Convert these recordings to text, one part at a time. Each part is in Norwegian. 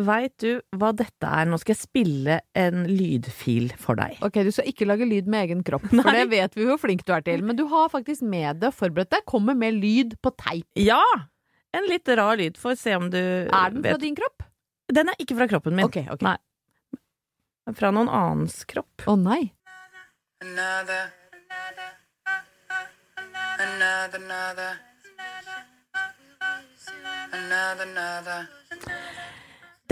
Veit du hva dette er? Nå skal jeg spille en lydfil for deg. Ok, du skal ikke lage lyd med egen kropp, for det vet vi hvor flink du er til. Men du har faktisk med det, forberedt deg, kommer med lyd på teip. Ja! En litt rar lyd. Får se om du Er den fra din kropp? Den er ikke fra kroppen min. Ok, ok. Nei. Fra noen annens kropp. Å nei. another, another, another, another, another.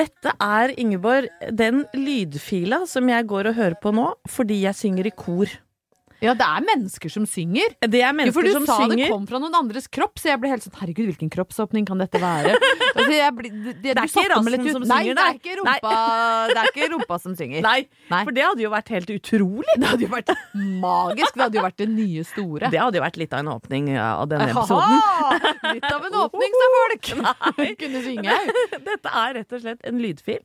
Dette er, Ingeborg, den lydfila som jeg går og hører på nå fordi jeg synger i kor. Ja, det er mennesker som synger. Det er Jo, synger. for du som sa det kom fra noen andres kropp, så jeg ble helt sånn herregud, hvilken kroppsåpning kan dette være? altså, jeg ble, det, det, er ikke rassen som synger, Nei, det er ikke rumpa, det er ikke rumpa som synger. Nei, Nei. for det hadde jo vært helt utrolig. Det hadde jo vært magisk. Det hadde jo vært det nye store. Det hadde jo vært litt av en åpning av denne episoden. Litt av en åpning, sa folk! Nei. Kunne synge. Dette er rett og slett en lydfil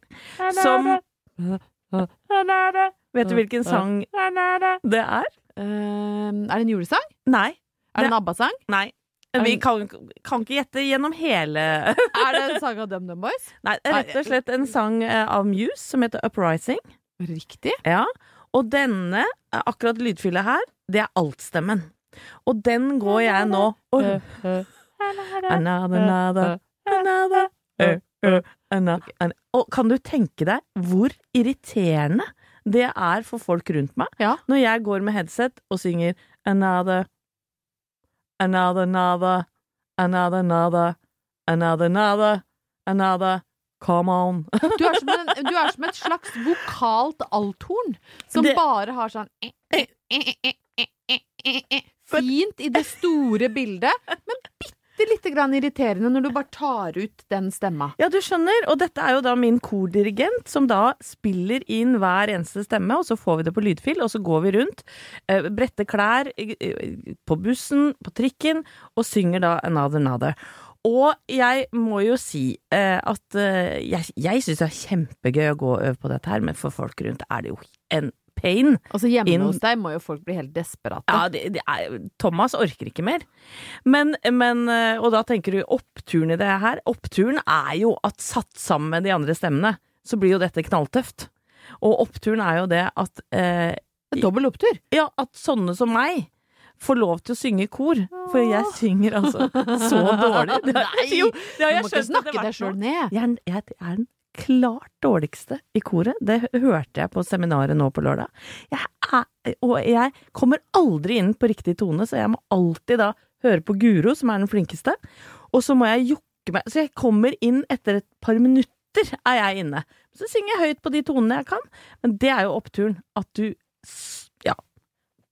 som Vet du hvilken sang det er? Ehm, er det en julesang? Nei. Er det en ABBA-sang? Nei. Vi kan, kan ikke gjette gjennom hele Er det en sang av DumDum Boys? Nei, rett og slett en sang eh, av Muse som heter Uprising. Riktig. Ja. Og denne, eh, akkurat lydfyllet her, det er altstemmen. Og den går jeg nå og Another, another, another, another, another. Og kan du tenke deg hvor irriterende det er for folk rundt meg. Ja. Når jeg går med headset og synger another, another, another, another, another, another, another, another. Come on. du, er som, en, du er som et slags vokalt althorn som det... bare har sånn Fint i det store bildet, men bitte lite grann irriterende når du bare tar ut den stemma. Ja, du skjønner, og dette er jo da min kordirigent som da spiller inn hver eneste stemme, og så får vi det på lydfil, og så går vi rundt, eh, bretter klær eh, på bussen, på trikken, og synger da Another Another. Og jeg må jo si eh, at jeg, jeg syns det er kjempegøy å gå og øve på dette her, men for folk rundt er det jo en pain. Altså Hjemme Inn- hos deg må jo folk bli helt desperate. Ja, det, det er, Thomas orker ikke mer. Men, men eh, Og da tenker du oppturen i det her. Oppturen er jo at satt sammen med de andre stemmene, så blir jo dette knalltøft. Og oppturen er jo det at eh, Dobbel opptur. Ja, at sånne som meg får lov til å synge i kor. For jeg synger altså så dårlig. Det, Nei, jo, det har Du må ikke snakke deg sjøl ned. Jeg er, jeg er den klart dårligste i koret. Det hørte jeg på seminaret nå på lørdag. Jeg er, og jeg kommer aldri inn på riktig tone, så jeg må alltid da høre på Guro, som er den flinkeste. Og så må jeg jokke meg Så jeg kommer inn etter et par minutter, er jeg inne. Så synger jeg høyt på de tonene jeg kan. Men det er jo oppturen at du Ja.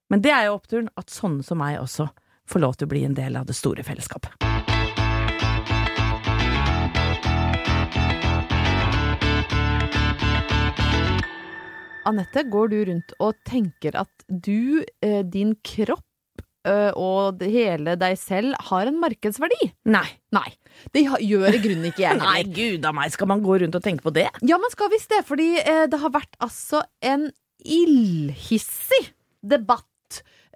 Men det er jo oppturen at sånne som meg også får lov til å bli en del av det store fellesskapet. Anette, går du rundt og tenker at du, eh, din kropp eh, og hele deg selv har en markedsverdi? Nei. Nei. Det gjør i grunnen ikke jeg Nei, gud a meg, skal man gå rundt og tenke på det? Ja, man skal visst det, fordi eh, det har vært altså en ildhissig debatt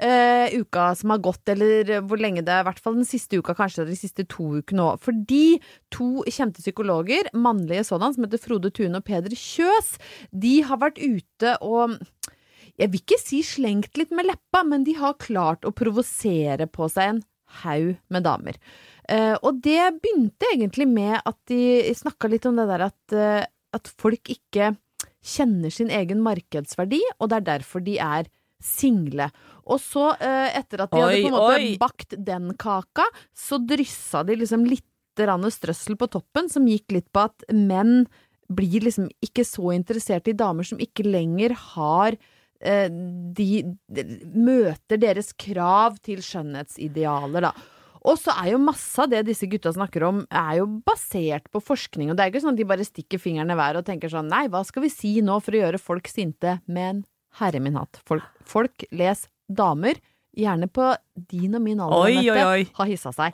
eh, uka som har gått, eller hvor lenge det er, i hvert fall den siste uka, kanskje de siste to ukene òg. Fordi to kjente psykologer, mannlige sådan, som heter Frode Tune og Peder Kjøs, de har vært ute og jeg vil ikke si slengt litt med leppa, men de har klart å provosere på seg en haug med damer. Uh, og det begynte egentlig med at de snakka litt om det der at, uh, at folk ikke kjenner sin egen markedsverdi, og det er derfor de er single. Og så, eh, etter at de hadde på en måte oi. bakt den kaka, så dryssa de liksom litt strøssel på toppen, som gikk litt på at menn blir liksom ikke så interessert i damer som ikke lenger har eh, de, de møter deres krav til skjønnhetsidealer, da. Og så er jo masse av det disse gutta snakker om, er jo basert på forskning. Og det er ikke sånn at de bare stikker fingrene i været og tenker sånn nei, hva skal vi si nå for å gjøre folk sinte? Men herre min hatt, folk, folk les damer, gjerne på din og min alder, Oi, oi, oi. har hissa seg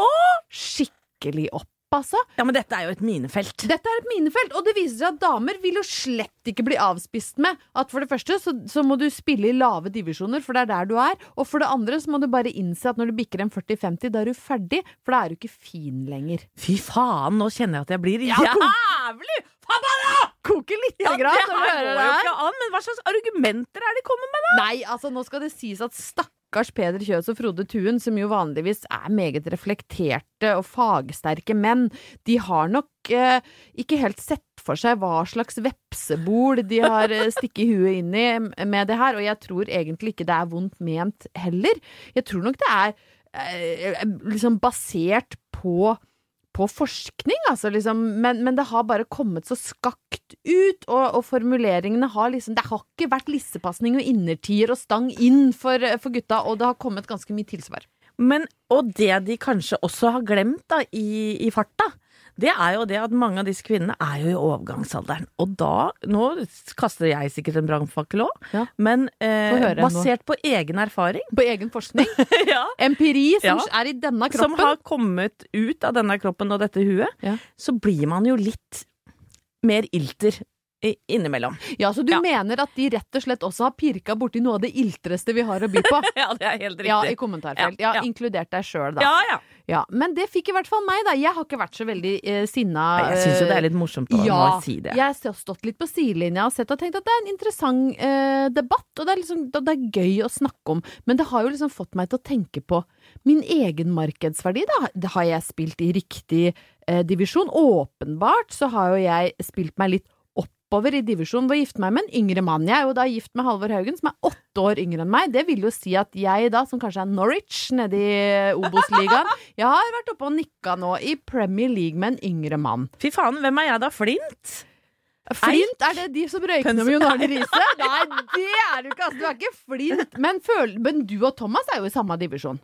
skikkelig opp, altså. Ja, men dette er jo et minefelt. Dette er et minefelt, og det viser seg at damer vil jo slett ikke bli avspist med at for det første så, så må du spille i lave divisjoner, for det er der du er, og for det andre så må du bare innse at når du bikker en 40-50, da er du ferdig, for da er du ikke fin lenger. Fy faen, nå kjenner jeg at jeg blir Ja, jævlig! Koker litt Ja, grann når du hører det her. Ikke men hva slags argumenter er de kommet med, da? Nei, altså nå skal det sies at stakkars Peder Kjøs og Frode Tuen, som jo vanligvis er meget reflekterte og fagsterke menn, de har nok eh, ikke helt sett for seg hva slags vepsebol de har eh, stikket huet inn i med det her, og jeg tror egentlig ikke det er vondt ment heller. Jeg tror nok det er eh, liksom basert på på forskning, altså, liksom, men, men det har bare kommet så skakt ut, og, og formuleringene har liksom Det har ikke vært lissepasning og innertier og stang inn for, for gutta, og det har kommet ganske mye tilsvar. Men, og det de kanskje også har glemt da, i, i farta, det er jo det at mange av disse kvinnene er jo i overgangsalderen. Og da Nå kaster jeg sikkert en brannfakkel òg, Ja. men eh, basert på egen erfaring På egen forskning. ja, Empiri som Ja. er i denne kroppen. Som har kommet ut av denne kroppen og dette huet, så blir man jo litt mer ilter innimellom. Ja, Så du Ja. mener at de rett og slett også har pirka borti noe av det iltreste vi har å by på? Ja, det er helt riktig. Ja, i kommentarfelt. Ja, Ja, ja. Inkludert deg sjøl, da. ja, ja. Ja, Men det fikk i hvert fall meg, da. Jeg har ikke vært så veldig eh, sinna. Jeg syns jo det er litt morsomt å ja, si det. jeg har stått litt på sidelinja og sett og tenkt at det er en interessant eh, debatt, og det er, liksom, det er gøy å snakke om. Men det har jo liksom fått meg til å tenke på min egen markedsverdi, da. Det har jeg spilt i riktig eh, divisjon? Åpenbart så har jo jeg spilt meg litt oppover i divisjon ved å gifte meg med en yngre mann. Jeg er jo da gift med Halvor Haugen, som er åtte år yngre enn meg. Det vil jo si at jeg da, som kanskje er Norwich nede i Obos-ligaen, jeg har vært oppe og nikka nå i Premier League med en yngre mann. Fy faen, hvem er jeg da? Flint? Flint, er det de som røyker med Jon Arne Riise? Nei, det er du ikke, altså. Du er ikke flint. Men, føl men du og Thomas er jo i samme divisjon.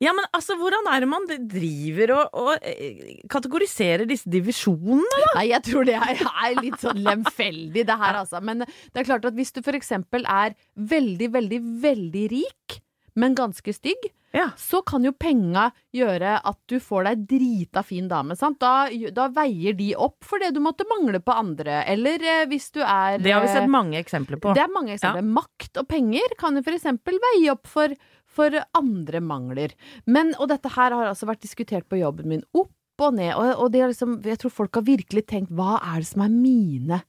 Ja, men altså, hvordan er det man driver og, og eh, kategoriserer disse divisjonene? Nei, jeg tror det er, er litt sånn lemfeldig, det her, altså. Men det er klart at hvis du for eksempel er veldig, veldig, veldig rik, men ganske stygg, Ja. så kan jo penga gjøre at du får deg drita fin dame, sant. Da, da veier de opp for det du måtte mangle på andre. Eller eh, hvis du er Det har vi eh, sett mange eksempler på. Det er mange eksempler. Makt og penger kan jo for eksempel veie opp for, for andre mangler. Men, og dette her har altså vært diskutert på jobben min opp og ned, og, og liksom, jeg tror folk har virkelig tenkt hva er det som er mine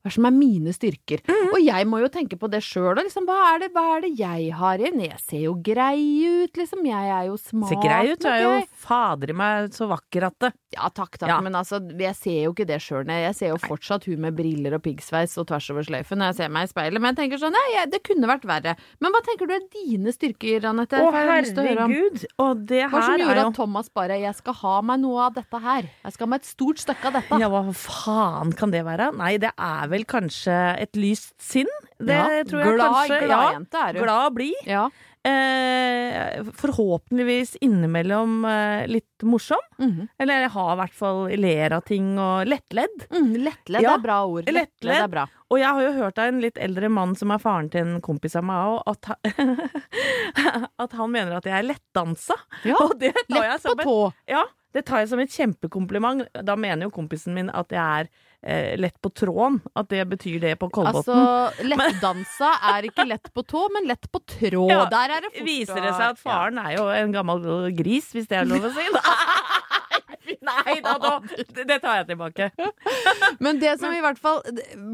hva som er mine styrker? Mhm. Og jeg må jo tenke på det sjøl, òg. liksom, hva er, det, hva er det jeg har igjen? Jeg ser jo grei ut, liksom. Jeg er jo smart. Ser grei ut, du er jo fader i meg så vakker at det Ja, takk, takk, Ja. men altså, jeg ser jo ikke det sjøl. Jeg ser jo fortsatt hun med briller og piggsveis og tvers over sløyfen når jeg ser meg i speilet, men jeg tenker sånn, nei, det kunne vært verre. Men hva tenker du er dine styrker, Anette? Å, herregud. å om. herregud! Hva som her gjorde er jo at Thomas bare 'jeg skal ha meg noe av dette her'? Jeg skal ha meg et stort stykke av dette. Ja, hva faen kan det være? Nei, det er vel kanskje et lyst sinn. Det Ja, tror jeg glad- kanskje. gladjente er hun. Glad blid. Ja. Eh, forhåpentligvis innimellom eh, litt morsom. Mhm. Eller jeg har i hvert fall ler av ting og lettledd. Mm, lettledd Ja, er bra ord. lettledd. Lettledd er bra. Og jeg har jo hørt av en litt eldre mann som er faren til en kompis av meg òg, at, at han mener at jeg er lettdansa. Ja, Og det tar Lett på som på tå. ja, det tar jeg som et kjempekompliment. Da mener jo kompisen min at jeg er eh, lett på tråden. At det betyr det på Kolbotn. Altså, lettdansa er ikke lett på tå, men lett på tråd. Ja, Der er det fort Viser det seg at faren er jo en gammel gris, hvis det er lov å si? Nei da, da, det tar jeg tilbake. Men det som i hvert fall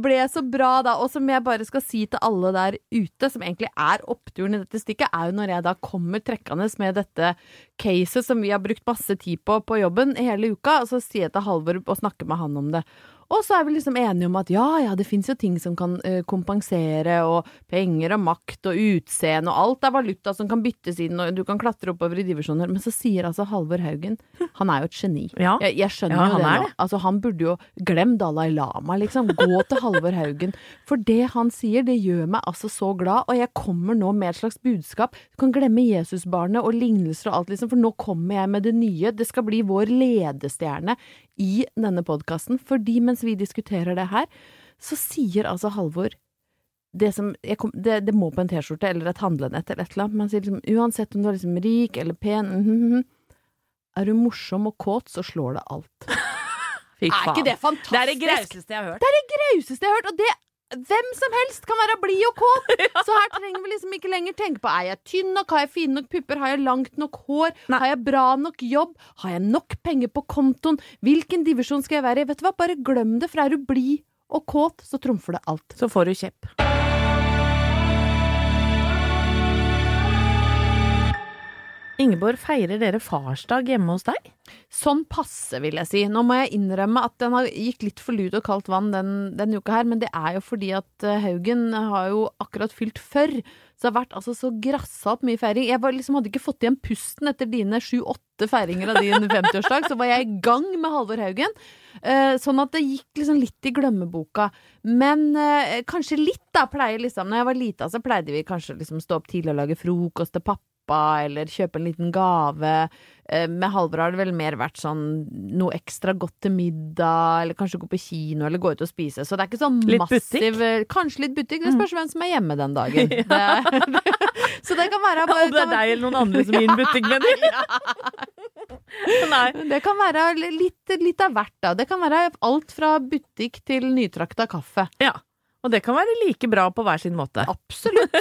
ble så bra da, og som jeg bare skal si til alle der ute, som egentlig er oppturen i dette stykket, er jo når jeg da kommer trekkende med dette caset som vi har brukt masse tid på på jobben hele uka, og så sier jeg til Halvor og snakker med han om det. Og så er vi liksom enige om at ja, ja, det fins jo ting som kan uh, kompensere, og penger og makt og utseende, og alt er valuta som kan byttes inn, og du kan klatre oppover i divisjoner. Men så sier altså Halvor Haugen Han er jo et geni. Ja. Jeg, jeg skjønner Ja, jo det nå. det. Altså, han burde jo Glem Dalai Lama, liksom. Gå til Halvor Haugen. For det han sier, det gjør meg altså så glad, og jeg kommer nå med et slags budskap. Du kan glemme Jesusbarnet og lignelser og alt, liksom, for nå kommer jeg med det nye. Det skal bli vår ledestjerne i denne podkasten, fordi mens vi diskuterer det her, så sier altså Halvor det, som, jeg kom, det, det må på en T-skjorte eller et handlenett eller et eller annet. Man sier liksom uansett om du er liksom rik eller pen, mm mhm, er du morsom og kåt, så slår det alt. Fy Er ikke det fantastisk? Det er det grauseste jeg har hørt. Det er det grauseste jeg har hørt, og det hvem som helst kan være blid og kåt! Så her trenger vi liksom ikke lenger tenke på er jeg tynn nok, har jeg fine nok pupper, har jeg langt nok hår, Nei. har jeg bra nok jobb, har jeg nok penger på kontoen, hvilken divisjon skal jeg være i? Vet du hva, bare glem det, for er du blid og kåt, så trumfer det alt. Så får du kjepp. Ingeborg, feirer dere farsdag hjemme hos deg? Sånn passe, vil jeg si. Nå må jeg innrømme at den har gikk litt for lut og kaldt vann den, denne uka her, men det er jo fordi at eh, Haugen har jo akkurat fylt før. Så det har vært altså så opp mye feiring. Jeg var liksom hadde ikke fått igjen pusten etter dine sju-åtte feiringer av din 50-årsdag. Så var jeg i gang med Halvor Haugen. Eh, sånn at det gikk liksom litt i glemmeboka. Men eh, kanskje litt, da, pleier liksom Når jeg var lita, så pleide vi kanskje liksom stå opp tidlig og lage frokost til pappa. Eller kjøpe en liten gave. Eh, Med Halvor har det vel mer vært sånn noe ekstra godt til middag, eller kanskje gå på kino, eller gå ut og spise. Så det er ikke sånn Litt massiv Kanskje litt butikk. Det spørs hvem som er hjemme den dagen. Det, så det kan være Om det er deg eller noen andre som gir inn butikkvenner? Nei. Det kan være litt, litt av hvert, da. Det kan være alt fra butikk til nytrakta kaffe. Ja. Og det kan være like bra på hver sin måte. Absolutt.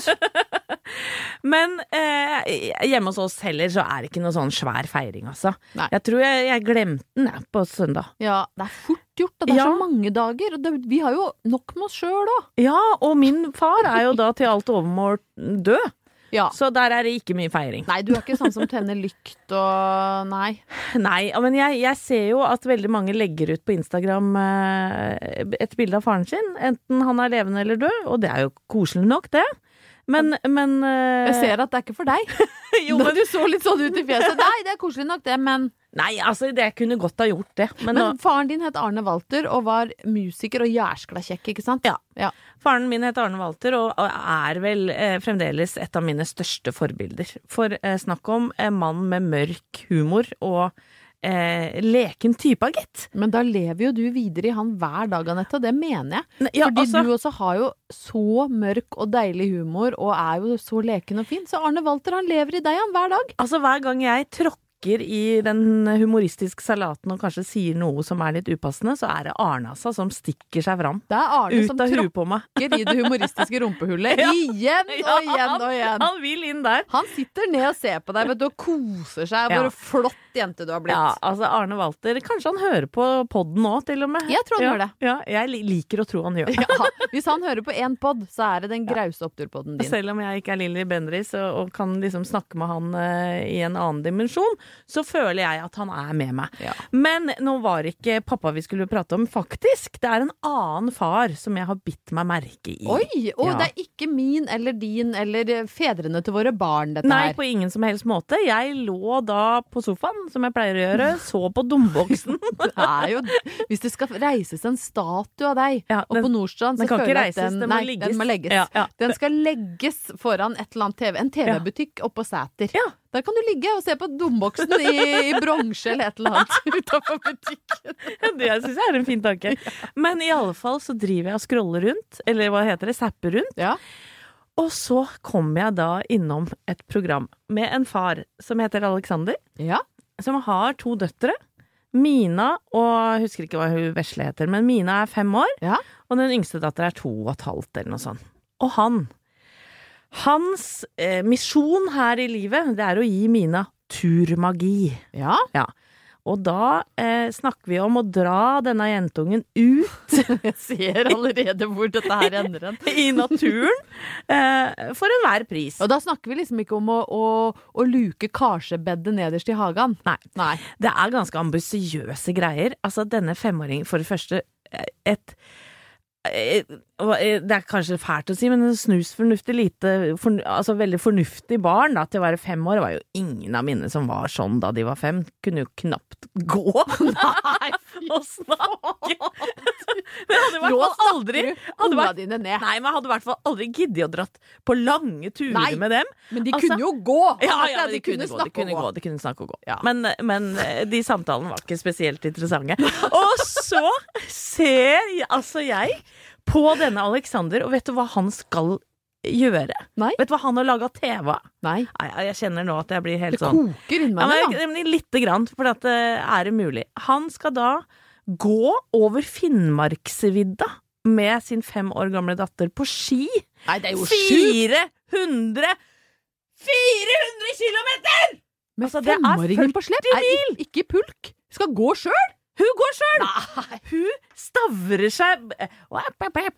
Men eh, hjemme hos oss heller så er det ikke noe sånn svær feiring, altså. Nei. Jeg tror jeg, jeg glemte den jeg, på søndag. Ja, det er fort gjort, og det er Ja. så mange dager. Og det, vi har jo nok med oss sjøl òg. Ja, og min far er jo da til alt overmål død, Ja. så der er det ikke mye feiring. Nei, du er ikke sånn som tenner lykt og Nei. Nei, men jeg, jeg ser jo at veldig mange legger ut på Instagram eh, et bilde av faren sin, enten han er levende eller død, og det er jo koselig nok, det. Men, men uh... Jeg ser at det er ikke for deg. jo, men, Du så litt sånn ut i fjeset. Nei, det er koselig nok, det, men Nei, altså, det kunne godt ha gjort det. Men, Men nå, faren din het Arne Walter og var musiker og jærskla kjekk, ikke sant? Ja. ja. Faren min het Arne Walter og og er vel eh, fremdeles et av mine største forbilder. For eh, snakk om en mann med mørk humor og eh, leken type, gitt. Men da lever jo du videre i han hver dag, Anette, og det mener jeg. Ne- Ja, Fordi altså, du også har jo så mørk og deilig humor, og er jo så leken og fin. Så Arne Walter, han lever i deg, han, hver dag. altså, hver gang jeg tråkker i den humoristiske salaten og kanskje sier noe som er litt upassende, så er det Arne altså som stikker seg fram. Det er Arne Ut som tråkker i det humoristiske rumpehullet. Ja. Igjen og igjen og igjen. Han vil inn der. Han sitter ned og ser på deg vet du, og koser seg. Ja. Hvor flott jente du har blitt. Ja, altså Arne Walter Kanskje han hører på podden nå, til og med. Jeg tror han ja, gjør det. Ja, jeg liker å tro han gjør det. Ja, hvis han hører på én pod, så er det den grause oppturpodden din. Selv om jeg ikke er Lilly Bendriss og, og kan liksom snakke med han uh, i en annen dimensjon, så føler jeg at han er med meg. Ja. Men nå var ikke pappa vi skulle prate om, faktisk. Det er en annen far som jeg har bitt meg merke i. Oi! Og Ja. det er ikke min eller din eller eh, fedrene til våre barn, dette Nei, her. på ingen som helst måte. Jeg lå da på sofaen, som jeg pleier å gjøre, så på domboksen. Det er jo, hvis det skal reises en statue av deg Ja, oppe og på Nordstrand, den så ikke føler jeg at reises, den, den må nei, legges. den må legges. Ja. Den skal legges foran et eller annet TV, en TV-butikk oppå Sæter. Ja. Der kan du ligge og se på domboksen i, i bronse eller et eller annet utafor butikken. det syns jeg er en fin tanke. Men i alle fall så driver jeg og scroller rundt, eller hva heter det, zapper rundt. Ja. Og så kommer jeg da innom et program med en far som heter Alexander, ja. som har to døtre. Mina og jeg husker ikke hva hun vesle heter, men Mina er fem år, Ja. og den yngste datter er to og et halvt, eller noe sånt. Og han Hans eh, misjon her i livet, det er å gi Mina turmagi. ja. Og da eh, snakker vi om å dra denne jentungen ut Jeg ser allerede hvor dette her ender hen. i naturen eh, for enhver pris. Og da snakker vi liksom ikke om å, å, å luke karsebedet nederst i hagen. Nei. Nei. Det er ganske ambisiøse greier. Altså, denne femåringen For det første, et eh, det er kanskje fælt å si, men en snusfornuftig lite for, Altså veldig fornuftig barn da, til å være fem år. Var jo ingen av mine som var sånn da de var fem. Kunne jo knapt gå. Nei, og snakke! Men hadde i hvert fall aldri hadde vært- dine ned. Nei, men hadde i hvert fall aldri giddet å dratt på lange turer Nei. med dem. Men de Altså- kunne jo gå! Ja, ja, ja, de, kunne, gå, de snakke kunne og gå, de kunne snakke og gå. Ja. Men, men eh, de samtalene var ikke spesielt interessante. Og så ser jeg, altså jeg på denne Alexander, og vet du hva han skal gjøre? Nei. Vet du hva han har laga TV av? Nei. Nei, jeg kjenner nå at jeg blir helt Det sånn koker inni meg, men Lite grann, for at, det er umulig. Han skal da gå over Finnmarksvidda med sin fem år gamle datter på ski. Nei, det er jo sjukt! 400 400 kilometer! Med Altså, det femåringen på slep? Er ikke, ikke pulk? Skal gå sjøl? Hun går sjøl! Hun stavrer seg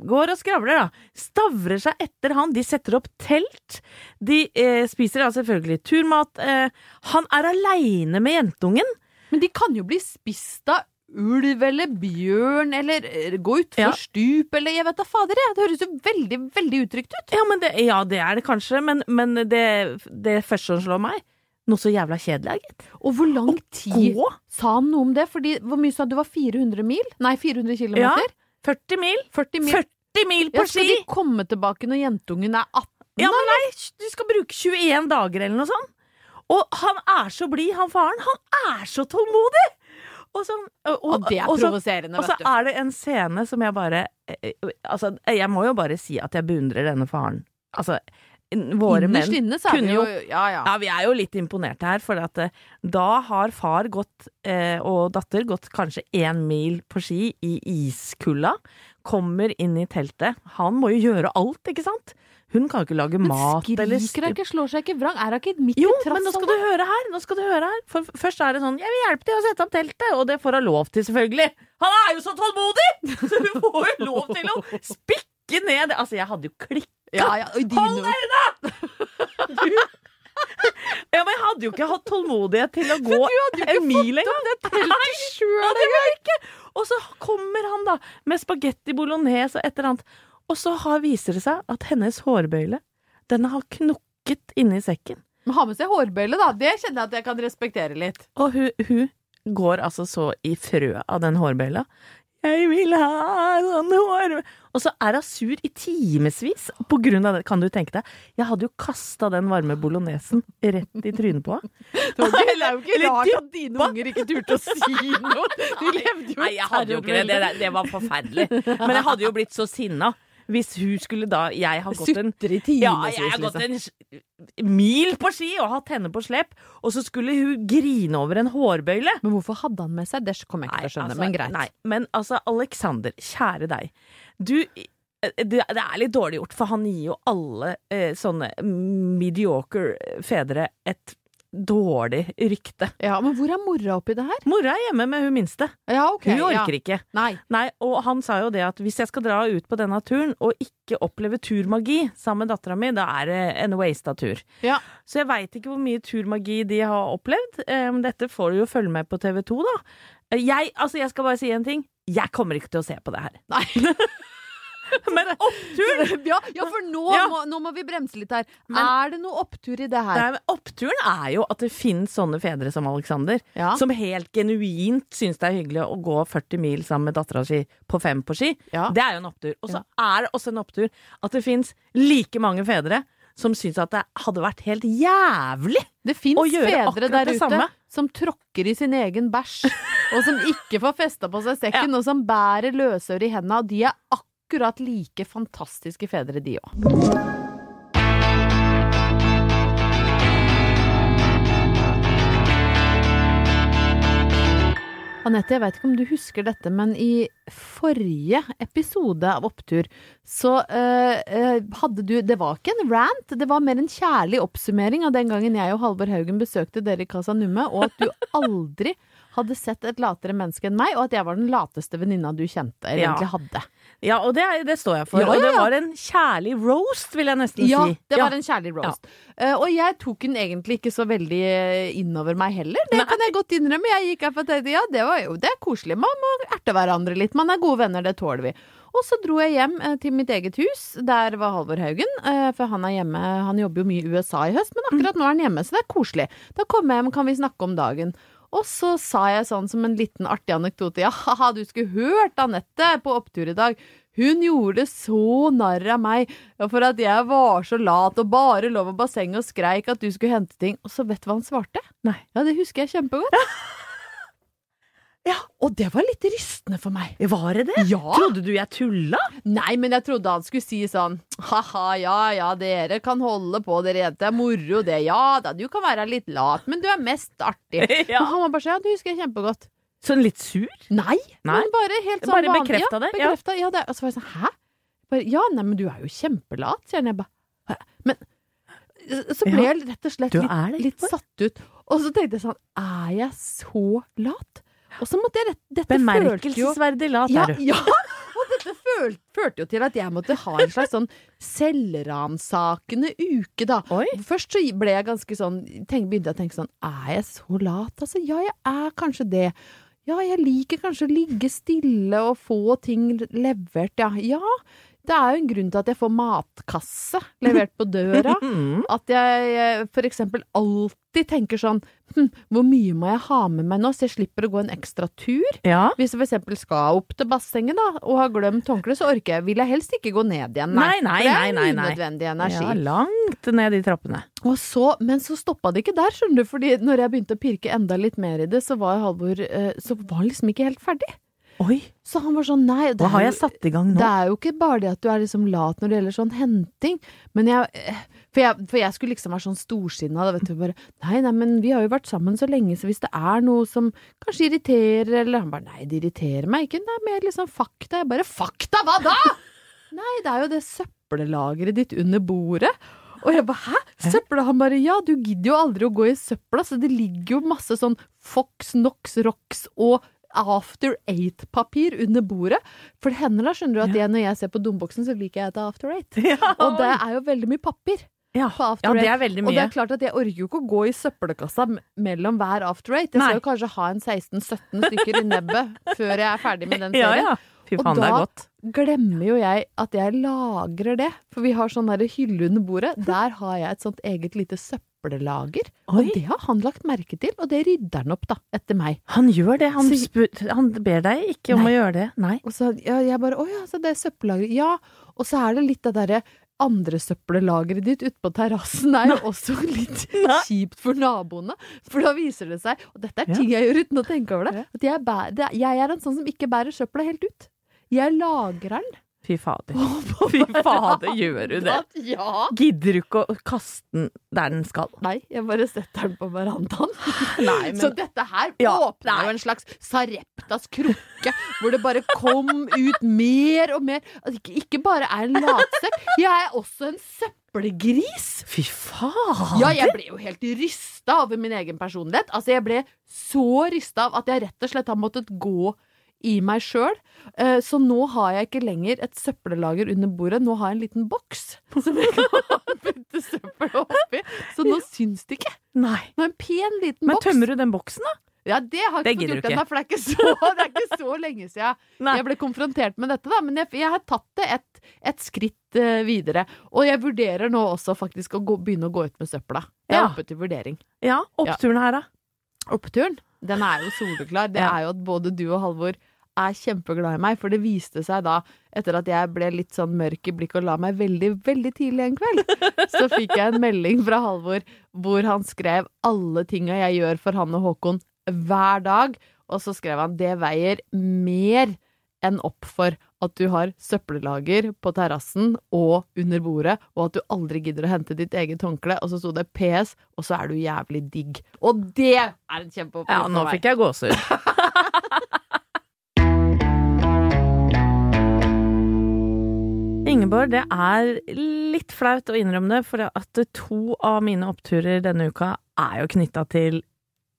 Går og skravler, da. Stavrer seg etter han. De setter opp telt. De eh, spiser da selvfølgelig turmat. Eh, han er aleine med jentungen. Men de kan jo bli spist av ulv eller bjørn eller eh, gå utfor Ja. stup eller jeg vet da fader, jeg. Det høres jo veldig, veldig utrygt ut. Ja, men det, ja, det er det kanskje, men, men det, det første som slår meg Noe så jævla kjedelig, gitt. Og hvor lang tid Gå sa han noe om det? Fordi, hvor mye sa du? Var 400 mil? Nei, 400 Ja. kilometer? 40 mil. 40 mil. 40 mil Ja, ski! skal de komme tilbake når jentungen er 18? Ja, men nei, du skal bruke 21 dager eller noe sånt. Og han er så blid, han faren. Han er så tålmodig! Og, så, og, Og det er provoserende, vet du. Og så er det en scene som jeg bare eh, Altså, jeg må jo bare si at jeg beundrer denne faren. Altså, våre menn inne så er vi jo jo Ja, ja. ja, vi er jo litt imponerte her, for at eh, da har far gått, eh, og datter gått kanskje én mil på ski i iskulda. Kommer inn i teltet. Han må jo gjøre alt, ikke sant? Hun kan jo ikke lage Men mat eller skriker hun ikke, slår seg ikke vrang? Er hun ikke midt jo, i trass? men nå skal her. Nå skal du høre her. For først er det sånn 'Jeg vil hjelpe til å sette opp teltet', og det får hun lov til, selvfølgelig. Han er jo så tålmodig! Så hun får jo lov til å spikke ned Altså, jeg hadde jo klikka. Ja, ja, Hold deg da! Ja, men jeg hadde jo ikke hatt tålmodighet til å gå en mil engang. Det var ikke. Og så kommer han da med spagetti bolognese og et eller annet. Og så har, viser det seg at hennes hårbøyle, den har knukket inni sekken. Men ha med seg hårbøyle, da. Det kjenner jeg at jeg kan respektere litt. Og hun, hun går altså så i frø av den hårbøyla. Jeg vil ha sånn hår Og så er hun sur i timevis på grunn av det. Kan du tenke deg? Jeg hadde jo kasta den varme bolognesen rett i trynet på henne. Det er jo ikke rart at dine unger ikke turte å si noe. De levde jo Nei, jeg hadde jo ikke det. Det, det, var forferdelig. Men jeg hadde jo blitt så sinna hvis hun skulle da Jeg har gått en i Ja, jeg har gått en mil på ski og hatt henne på slep, og så skulle hun grine over en hårbøyle. Men hvorfor hadde han med seg? Det kommer jeg ikke til å skjønne, altså, men greit. Nei, men altså, Alexander, kjære deg. Du eh, det, er litt dårlig gjort, for han gir jo alle eh, sånne mediocre fedre et dårlig rykte. Ja, Men hvor er mora oppi det her? Mora er hjemme med hun minste. Ja, ok. Hun orker ja. ikke. Nei. Nei, og han sa jo det at hvis jeg skal dra ut på denne turen og ikke oppleve turmagi sammen med dattera mi, da er det en wasta tur. Ja. Så jeg veit ikke hvor mye turmagi de har opplevd. Em, Dette får du jo følge med på TV 2, da. Eh, Jeg, altså jeg skal bare si en ting. Jeg kommer ikke til å se på det her. Nei. Men opptur! ja, ja, for nå, Ja. Må, nå må vi bremse litt her. Men- er det noe opptur i det her? Nei, men Oppturen er jo at det finnes sånne fedre som Alexander, Ja. som helt genuint syns det er hyggelig å gå 40 mil sammen med dattera si på fem på ski. Ja. Det er jo en opptur. Og så er det også en opptur at det fins like mange fedre som syns at det hadde vært helt jævlig Det fins å gjøre fedre akkurat der det ute samme. som tråkker i sin egen bæsj, og som ikke får festa på seg sekken, og som bærer løsøre i henda, og de er akkurat like fantastiske fedre, de òg. Anette, jeg vet ikke om du husker dette, men i forrige episode av Opptur, så eh, hadde du Det var ikke en rant, det var mer en kjærlig oppsummering av den gangen jeg og Halvor Haugen besøkte dere i Casa Numme, og at du aldri hadde sett et latere menneske enn meg, og at jeg var den lateste venninna du kjente, eller Ja. egentlig hadde. Ja, og det, det står jeg for. Ja, Og det ja, ja. var en kjærlig roast, vil jeg nesten Ja, si. det var en kjærlig roast. Uh, og jeg tok den egentlig ikke så veldig eh, innover meg heller. Det kan jeg godt innrømme. Jeg gikk her for å tenkte ja, det var jo det er koselig. Man må erte hverandre litt. Man er gode venner, det tåler vi. Og så dro jeg hjem eh, til mitt eget hus. Der var Halvor Haugen. eh, for han er hjemme. Han jobber jo mye i USA i høst, men akkurat nå er han hjemme, så det er koselig. Da kommer jeg hjem, kan vi snakke om dagen. Og så sa jeg sånn som en liten artig anekdote. Ja, haha, du skulle hørt Anette på opptur i dag. Hun gjorde så narr av meg for at jeg var så lat og bare lå ved bassenget og skreik at du skulle hente ting. Og så vet du hva han svarte? Nei. Ja, det husker jeg kjempegodt. Ja, og det var litt rystende for meg. Var det det? Ja. Trodde du jeg tulla? Nei, men jeg trodde han skulle si sånn ha-ha, ja ja, dere kan holde på, dere jenter, det er moro det, ja da, du kan være litt lat, men du er mest artig. Ja. Og han var bare sånn, ja, det husker jeg kjempegodt. Sånn litt sur? Nei, Nei. men bare helt sånn Bare vanlig. bekreftet ja, det, ja. Bekreftet, ja. det, og så var jeg sånn, hæ? Bare, ja, nei, men du er jo kjempelat, sier han. Jeg bare, «Hæ? men så ble Ja, jeg rett og slett litt, litt satt ut. Og så tenkte jeg sånn, er jeg så lat? Og så måtte jeg rett, dette Bemerkelsesverdig lat ja, er du. ja, og dette føl, førte jo til at jeg måtte ha en slags sånn selvransakende uke, da. Oi. Først så ble jeg ganske sånn tenk, Begynte jeg å tenke sånn Er jeg så lat? Altså, ja, jeg er kanskje det. Ja, jeg liker kanskje å ligge stille og få ting levert, ja. Ja, det er jo en grunn til at jeg får matkasse levert på døra. At jeg for eksempel alltid tenker sånn hm, Hvor mye må jeg ha med meg nå, så jeg slipper å gå en ekstra tur? Ja. Hvis jeg for eksempel skal opp til bassenget da, og har glemt håndkleet, så orker jeg, vil jeg helst ikke gå ned igjen. Nei, nei, nei for det er nei, nei. unødvendig energi. ja, langt ned i trappene. Og så, men så stoppa det ikke der, skjønner du, fordi når jeg begynte å pirke enda litt mer i det, så var Halvor eh, Så var liksom ikke helt ferdig. Oi, Så han var sånn, nei hva har jeg satt i gang nå? Det er jo ikke bare det at du er liksom lat når det gjelder sånn henting, men jeg eh, For jeg, for jeg skulle liksom være sånn storsinna, vet du bare Nei, nei, men vi har jo vært sammen så lenge, så hvis det er noe som kanskje irriterer, eller Han bare Nei, det irriterer meg ikke, det er mer liksom fakta. Jeg bare Fakta, hva da?! Nei, det er jo det søppellageret ditt under bordet. Og jeg bare hæ? Søpla? Han bare ja, du gidder jo aldri å gå i søpla, så det ligger jo masse sånn Fox, Nox, Rox og After Eight-papir under bordet. For det hender da, skjønner du, at jeg, når jeg ser på domboksen, så liker jeg etter After Eight. Og det er jo veldig mye papir ja. ja, det er veldig Og det er klart at jeg orker jo ikke å gå i søppelkassa mellom hver After Eight. Jeg Nei. skal jo kanskje ha en 16-17 stykker i nebbet før jeg er ferdig med den serien. ja. Fy Og da det er godt. Glemmer jo jeg at jeg lagrer det. For vi har sånn hylle under bordet. Der har jeg et sånt eget lite søppellager. Oi. Og det har han lagt merke til, og det rydder han opp, da, etter meg. Han gjør det. Han, Så- han ber deg ikke om Nei. å gjøre det. Nei. Og så ja, jeg bare Å ja, så det er søppellageret. Ja. Og så er det litt det derre andre søppellageret ditt ute på terrassen er jo også litt kjipt for naboene. For da viser det seg, og dette er ting jeg gjør uten å tenke over det, at jeg, bærer, jeg er en sånn som ikke bærer søpla helt ut. Jeg lagrer den. Fy fader. Fy fader, gjør du det? Ja. Gidder du ikke å kaste den der den skal? Nei, jeg bare setter den på verandaen. Nei, men- Så dette her Ja, åpna jo en slags Sareptas krukke, hvor det bare kom ut mer og mer. Ikke, ikke bare er en latsekk, jeg er også en søppelgris. Fy fader! Ja, jeg ble jo helt rysta over min egen personlighet. Altså, jeg ble så rysta av at jeg rett og slett har måttet gå i meg sjøl. Så nå har jeg ikke lenger et søppellager under bordet, nå har jeg en liten boks som jeg kan putte søppel oppi. Så nå syns det ikke. Nei. Nå er en pen liten boks. Men tømmer du den boksen, da? Ja, det har jeg ikke fått gjort ennå, for det er, ikke så, det er ikke så lenge siden jeg ble konfrontert med dette, da. Men jeg, jeg har tatt det et, et skritt eh, videre. Og jeg vurderer nå også faktisk å gå, begynne å gå ut med søpla. Det er Ja. oppe til vurdering. Ja, oppturen her, da. Oppturen, den er jo soleklar. Det er jo at både du og Halvor er kjempeglad i meg, for det viste seg da, etter at jeg ble litt sånn mørk i blikket og la meg veldig, veldig tidlig en kveld, så fikk jeg en melding fra Halvor hvor han skrev alle tinga jeg gjør for han og Håkon hver dag, og så skrev han det veier mer enn opp for at du har søppellager på terrassen og under bordet, og at du aldri gidder å hente ditt eget håndkle, og så sto det PS, og så er du jævlig digg. Og det er en kjempeopplevelse Ja, nå fikk jeg gåsehud. Ingeborg, det er litt flaut å innrømme det, for at to av mine oppturer denne uka er jo knytta til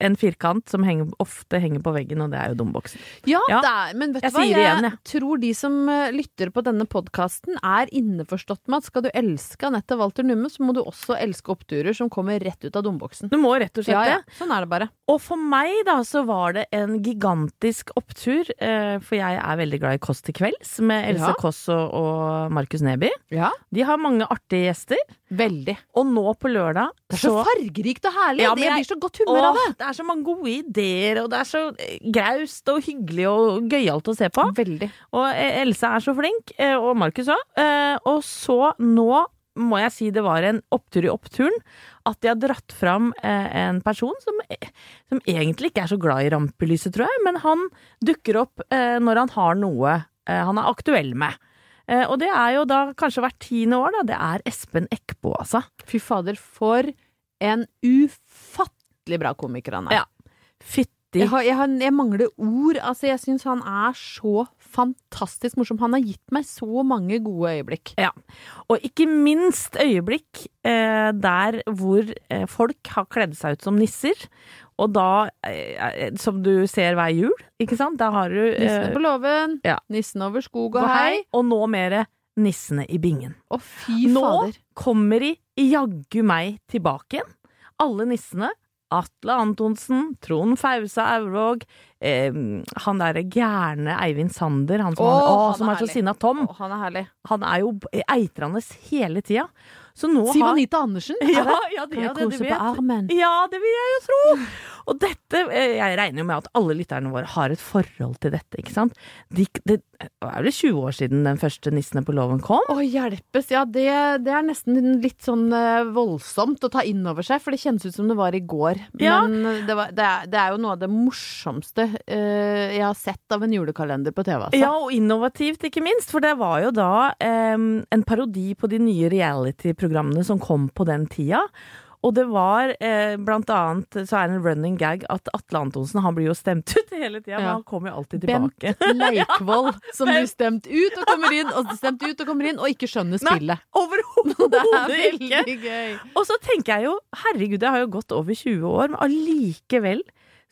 en firkant som henger, ofte henger på veggen, og det er jo domboksen. Ja, Ja. det er, men vet Jeg du hva? det igjen, jeg tror de som eh, lytter på denne podkasten, er innforstått med at skal du elske Anette Walter Numme, så må du også elske oppturer som kommer rett ut av domboksen. Du må rett og slett Ja, ja. det. Sånn er det bare. Og for meg da, så var det en gigantisk opptur, eh, for jeg er veldig glad i Kåss til kvelds, med Else Ja. Kåss og, og Markus Neby. Ja, De har mange artige gjester, veldig. og nå på lørdag Det er så fargerikt og herlig! Ja, jeg blir så godt humør av det. det er så mange gode ideer, og det er så eh, graust og hyggelig og gøyalt å se på. Veldig. Og eh, Else er så flink, eh, og Markus òg. Og så nå må jeg si det var en opptur i oppturen at de har dratt fram en person som, som egentlig ikke er så glad i rampelyset, tror jeg, men han dukker opp når han har noe han er aktuell med. Eh, og det er jo da kanskje hvert tiende år, da. Det er Espen Eckbo, altså. Fy fader, for en ufattelig bra komiker han er. Ja. Fytti Jeg, har, jeg, har, jeg mangler ord. Altså, jeg syns han er så fantastisk morsom. Han har gitt meg så mange gode øyeblikk. Ja, og ikke minst øyeblikk eh, der hvor eh, folk har kledd seg ut som nisser. Og da, eh, som du ser hver jul, ikke sant, da har du eh, Nissene på låven, ja. nissen over skog og hei. og nå mer Nissene i bingen. Å, fy Nå fader. kommer de jaggu meg tilbake igjen. Alle nissene. Atle Antonsen, Trond Fausa Aurvåg, eh, han derre gærne Eivind Sander, han som, oh, han, han som er er så sinna Tom. Oh, han er herlig. Han er jo eitrende hele tida. Siv Anita Andersen? Ja, ja, det? ja, det, det, det vet. på armen? Ja, det vil jeg jo tro! Og dette eh, Jeg regner jo med at alle lytterne våre har et forhold til dette, ikke sant? De, det er vel 20 år siden den første Nissene på låven kom? Å hjelpes, ja det, det er nesten litt sånn eh, voldsomt å ta inn over seg, for det kjennes ut som det var i går. Ja. Men eh, det, var, det, er, det er jo noe av det morsomste uh, jeg har sett av en julekalender på TV, altså. Ja, og innovativt, ikke minst. For det var jo da um, en parodi på de nye reality-programmene som kom på den tida. Og det var eh, blant annet så er det en running gag at Atle Antonsen han blir jo stemt ut hele tida, men han kommer jo alltid tilbake. Bent. Leikvoll som blir stemt ut og kommer inn, og stemt ut og kommer inn, og ikke skjønner Nei. spillet. Overhodet Det er ikke! gøy. Og så tenker jeg jo, herregud, det har jo gått over 20 år, men allikevel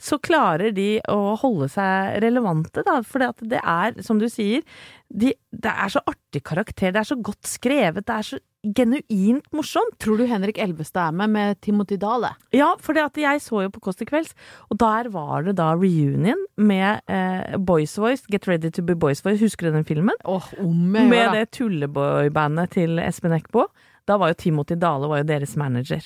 så klarer de å holde seg relevante, da. For det er, som du sier, de, det er så artig karakter, det er så godt skrevet, det er så genuint morsomt. Tror du Henrik Elvestad er med med Timothy Dale? Ja, for jeg så jo på Kåss til kvelds, og der var det da reunion med eh, Boys Voice, Get Ready to be Boys Voice, husker du den filmen? Jeg Med gjør det. det tulleboybandet til Espen Eckbo. Da var jo Timothy Dale var jo deres manager.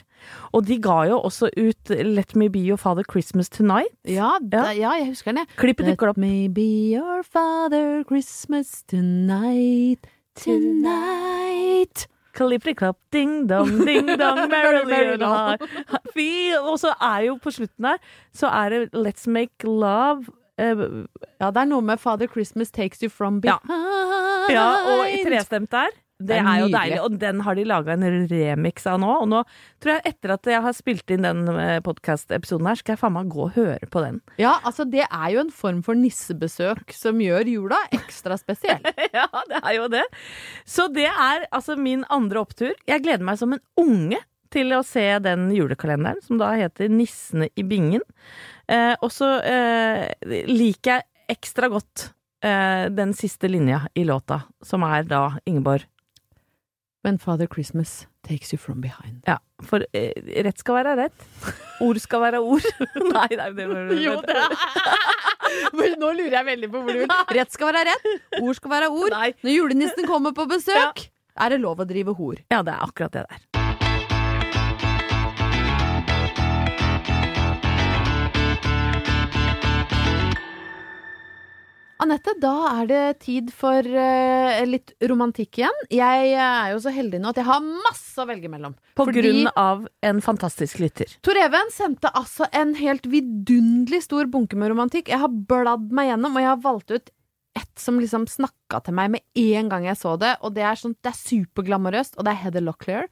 Og de ga jo også ut Let Me Be Your Father Christmas Tonight. Ja, da, ja, jeg husker den, jeg. Klippet Let opp. me be your father Christmas tonight, tonight. Klippet-klapp, ding dong, ding dong, merrily high. Fy, og så er jo på slutten der, så er det Let's Make Love. uh, Ja, det er noe med Father Christmas takes you from behind. ja, og i trestemt der. Det er er jo deilig, og den har de laga en remix av nå. Og nå tror jeg etter at jeg har spilt inn den podkast-episoden her, skal jeg faen meg gå og høre på den. Ja, altså det er jo en form for nissebesøk som gjør jula ekstra spesiell. ja, det er jo det. Så det er altså min andre opptur. Jeg gleder meg som en unge til å se den julekalenderen, som da heter Nissene i bingen. Eh, og så eh, liker jeg ekstra godt eh, den siste linja i låta, som er da Ingeborg. When Father Christmas takes you from behind. Ja, for eh, rett skal være rett. Ord skal være ord. nei, nei, det Jo, det Men Nå lurer jeg veldig på hvor du vil. Rett skal være rett, ord skal være ord. Nei. Når julenissen kommer på besøk, er det lov å drive hor. Ja, det er akkurat det der. Anette, da er det tid for uh, litt romantikk igjen. Jeg er jo så heldig nå at jeg har masse å velge mellom. På Fordi grunn av en fantastisk lytter. Tor Even sendte altså en helt vidunderlig stor bunke med romantikk. Jeg har bladd meg gjennom, og jeg har valgt ut ett som liksom snakka til meg med en gang jeg så det. Og det er, sånn, det er superglamorøst, og det er Heather Locklear.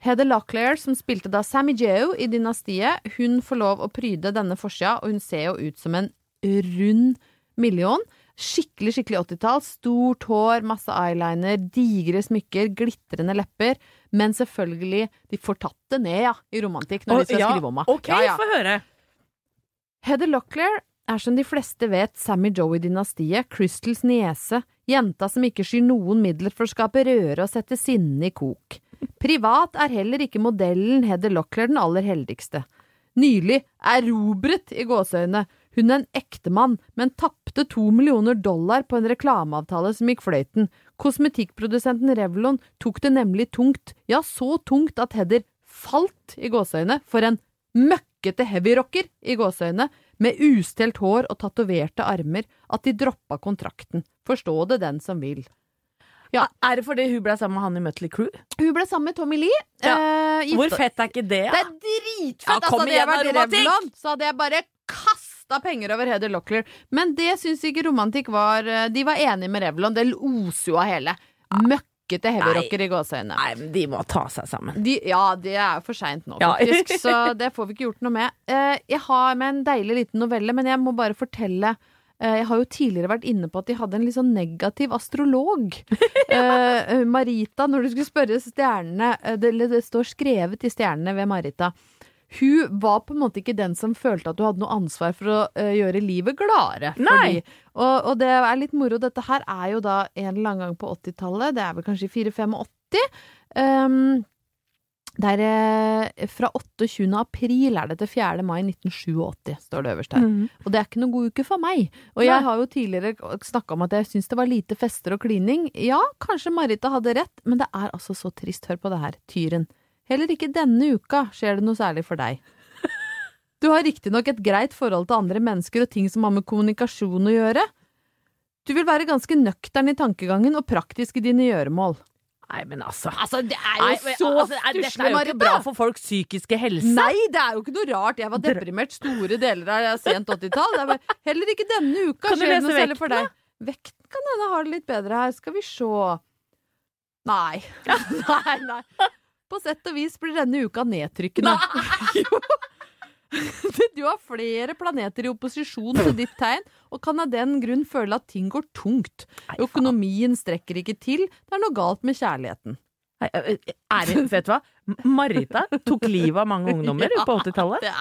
Heather Locklear, som spilte da Sammy Jeo i Dynastiet, hun får lov å pryde denne forsida, og hun ser jo ut som en rund million. Skikkelig skikkelig 80-tall. Stort hår, masse eyeliner, digre smykker, glitrende lepper. Men selvfølgelig, de får tatt det ned, ja, i romantikk når de skal ja, skrive om henne. Ok, Ja, ja. få høre. Heather Locklear er som de fleste vet Sammy Joey-dynastiet, Crystals niese, jenta som ikke skyr noen midler for å skape røre og sette sinnet i kok. Privat er heller ikke modellen Heather Locklear den aller heldigste. Nylig erobret i gåseøyne hun er en ektemann, men tapte to millioner dollar på en reklameavtale som gikk fløyten. Kosmetikkprodusenten Revlon tok det nemlig tungt, ja så tungt at Heather falt i gåseøyne for en møkkete heavyrocker i gåseøyne med ustelt hår og tatoverte armer at de droppa kontrakten. Forstå det den som vil. Ja. Er det fordi hun ble sammen med han i Mutley Crew? Hun ble sammen med Tommy Lee. Ja. eh, Hvor fett er ikke det? Det er dritfett! Ja, kom altså, hadde jeg igjen, vært! Revlon, så hadde jeg bare kasta penger over Heather Locklear. Men det syns ikke Romantikk var eh, De var enige med Revlon. Det oser jo av hele. Møkkete heavyrocker i gåseøyne. Nei, men de må ta seg sammen. De, ja, det er for seint nå, Ja. Så det får vi ikke gjort noe med. Eh, jeg har med en deilig liten novelle, men jeg må bare fortelle eh, jeg har jo tidligere vært inne på at de hadde en litt sånn negativ astrolog. Eh, Marita, når du skulle spørre stjernene det, det står skrevet i stjernene ved Marita. Hun var på en måte ikke den som følte at du hadde noe ansvar for å uh, gjøre livet gladere. for Nei. de. Og, og det er litt moro. Dette her er jo da en eller annen gang på 80-tallet. Det er vel kanskje i 4-85. Um, er eh, fra 28. april er det til 4. mai 1987, står det øverst her. Og det er ikke noen god uke for meg. Og jeg har jo tidligere snakka om at jeg syns det var lite fester og klining. Ja, kanskje Marita hadde rett, men det er altså så trist. Hør på det her, Tyren. Heller ikke denne uka skjer det noe særlig for deg. Du har riktignok et greit forhold til andre mennesker og ting som har med kommunikasjon å gjøre. Du vil være ganske nøktern i tankegangen og praktisk i dine gjøremål. Nei, men altså Altså, det er Nei, men, altså, er- Dette er jo ikke bra for folks psykiske helse. Nei, det er jo ikke noe rart. Jeg var deprimert store deler av sent 80-tall. Det er bare- Heller ikke denne uka Kan skjer det noe særlig for deg. Vekten kan hende har det litt bedre her. Skal vi se. Nei. nei, nei. På sett og vis blir denne uka nedtrykkende. Du har flere planeter i opposisjon til ditt tegn, og kan av den grunn føle at ting går tungt. Økonomien strekker ikke til. Det er noe galt med kjærligheten. Ærlig, det, vet du hva? Marita tok livet av mange ungdommer Ja, på 80-tallet. Det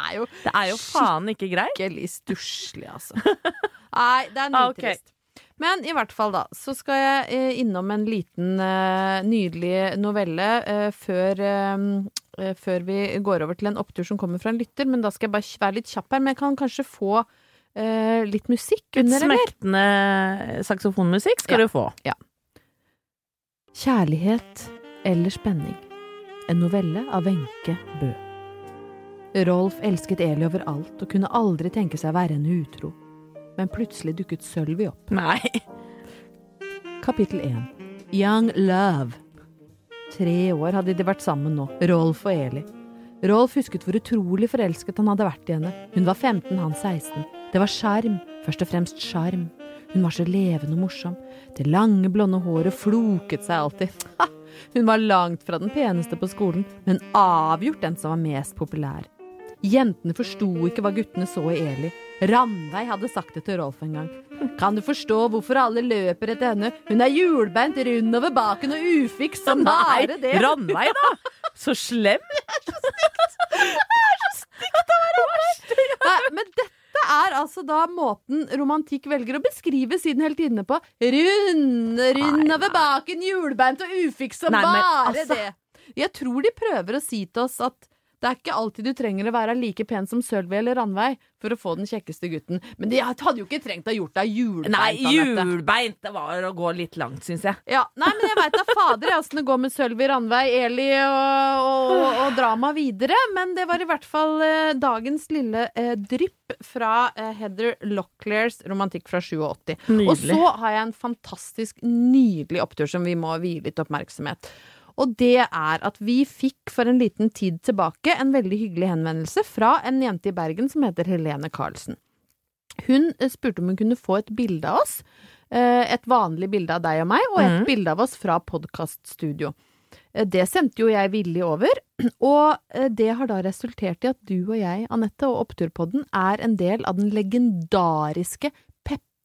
Det er jo faen ikke greit. skikkelig stusslig, altså. Nei, det er Ah, ok. Men i hvert fall, da, så skal jeg eh, innom en liten eh, nydelig novelle eh, før, før vi går over til en opptur som kommer fra en lytter. Men da skal jeg bare være litt kjapp her. Men jeg kan kanskje få litt musikk under, eller? smektende saksofonmusikk skal Ja. du få. Kjærlighet eller spenning. En novelle av Wenche Bø. Rolf elsket Eli overalt og kunne aldri tenke seg å være henne utro. Men plutselig dukket Sølvi opp. Nei. Kapittel 1. Young Love. Tre år hadde de vært sammen nå, Rolf og Eli. Rolf husket hvor utrolig forelsket han hadde vært i henne. Hun var 15, han 16. Det var sjarm, først og fremst sjarm. Hun var så levende og morsom. Det lange, blonde håret floket seg alltid. Ha! Hun var langt fra den peneste på skolen, men avgjort den som var mest populær. Jentene forsto ikke hva guttene så i Eli. Ranveig hadde sagt det til Rolf en gang. Kan du forstå hvorfor alle løper etter henne? Hun er hjulbeint, rund over baken og ufiks som bare det. Ranveig, da! Så slem! Det er så Nei, men dette er altså da måten romantikk velger å beskrive sine heltinne på. Rund, rund over baken, hjulbeint og ufiks som bare altså- det. Jeg tror de prøver å si til oss at det er ikke alltid du trenger å være like pen som Sølvi eller Ranveig for å få den kjekkeste gutten. Men de hadde jo ikke trengt å ha gjort deg hjulbeint. Nei, hjulbeint var å gå litt langt, syns jeg. Ja, nei, men jeg veit da fader åssen det går med Sølvi, Ranveig, Eli og, og, og drama videre. Men det var i hvert fall eh, dagens lille eh, drypp fra eh, Heather Locklears romantikk fra 87. Og Nydelig. så har jeg en fantastisk nydelig opptur som vi må vie litt oppmerksomhet. Og det er at vi fikk for en liten tid tilbake en veldig hyggelig henvendelse fra en jente i Bergen som heter Helene Karlsen. Hun eh, spurte om hun kunne få et bilde av oss. eh, Et vanlig bilde av deg og meg, og et mm. bilde av oss fra podkaststudio. Eh, Det sendte jo jeg villig over, og det har da resultert i at du og jeg, Anette, og Oppturpodden er en del av den legendariske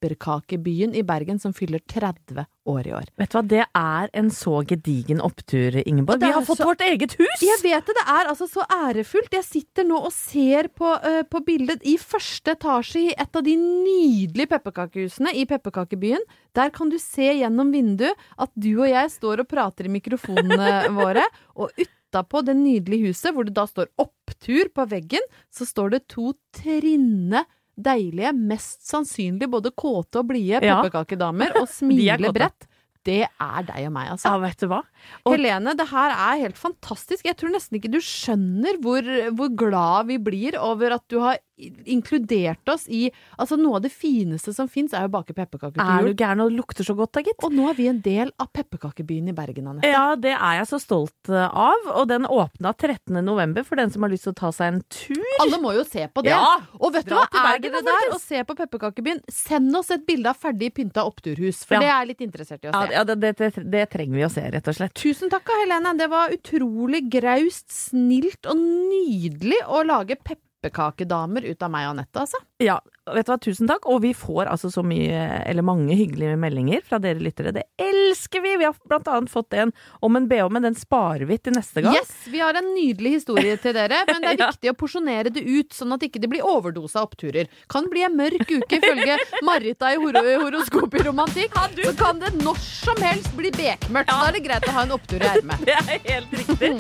pepperkakebyen i Bergen som fyller 30 år i år. Vet du hva, det er en så gedigen opptur, Ingeborg. Vi har fått så- vårt eget hus! Jeg vet det, det er altså så ærefullt. Jeg sitter nå og ser på, uh, på bildet i første etasje i et av de nydelige pepperkakehusene i pepperkakebyen. Der kan du se gjennom vinduet at du og jeg står og prater i mikrofonene våre. Og utapå det nydelige huset, hvor det da står opptur på veggen, så står det to trinne deilige, mest sannsynlig både kåte og blide pepperkakedamer og smilebrett. Det er deg og meg, altså. Ja, vet du hva? Og- Helene, det her er helt fantastisk. Jeg tror nesten ikke du skjønner hvor, hvor glad vi blir over at du har inkludert oss i Altså, noe av det fineste som fins, er å bake pepperkaker Er du gæren og lukter så godt da, gitt? Og nå er vi en del av pepperkakebyen i Bergen, Anette. Ja, det er jeg så stolt eh, av, og den åpna 13. november for den som har lyst til å ta seg en tur. Alle må jo se på det. Ja, og vet du hva, er det dere da, der og ser på Pepperkakebyen, send oss et bilde av ferdig pynta oppturhus, for Ja. det er jeg litt interessert i å se. ja det, det, det, det trenger vi å se, rett og slett. Tusen takk, Helene. Det var utrolig graust, snilt og nydelig å lage pepperkakedamer ut av meg og Anette, altså. Ja, vet du hva, tusen takk. Og vi får altså så mye, eller mange hyggelige meldinger fra dere lyttere. Det elsker vi! Vi har blant annet fått en om en BH, men den sparer vi til neste gang. Yes, vi har en nydelig historie til dere, men det er Ja. viktig å porsjonere det ut, sånn at ikke det blir overdose av oppturer. Kan bli en mørk uke ifølge Marita i hor horoskop i romantikk. Så kan det når som helst bli bekmørkt. Da er det greit å ha en opptur i ermet. Det er helt riktig.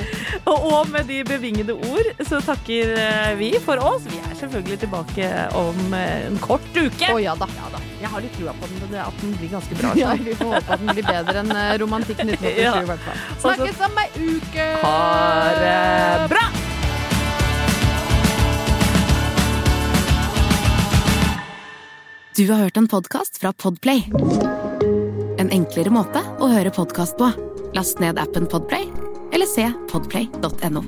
Og, og med de bevingede ord så takker eh, vi for oss. Vi er selvfølgelig tilbake om eh, en kort uke. Å ja da. Jeg har litt trua på den, at den blir ganske bra. Ja, vi får håpe at den blir bedre enn romantikken Romantikk 1987 Ja. i hvert fall. Snakkes om ei uke! Ha det bra! Du har hørt en podcast fra Podplay. En enklere måte å høre podcast på. Last ned appen Podplay, eller se podplay.no.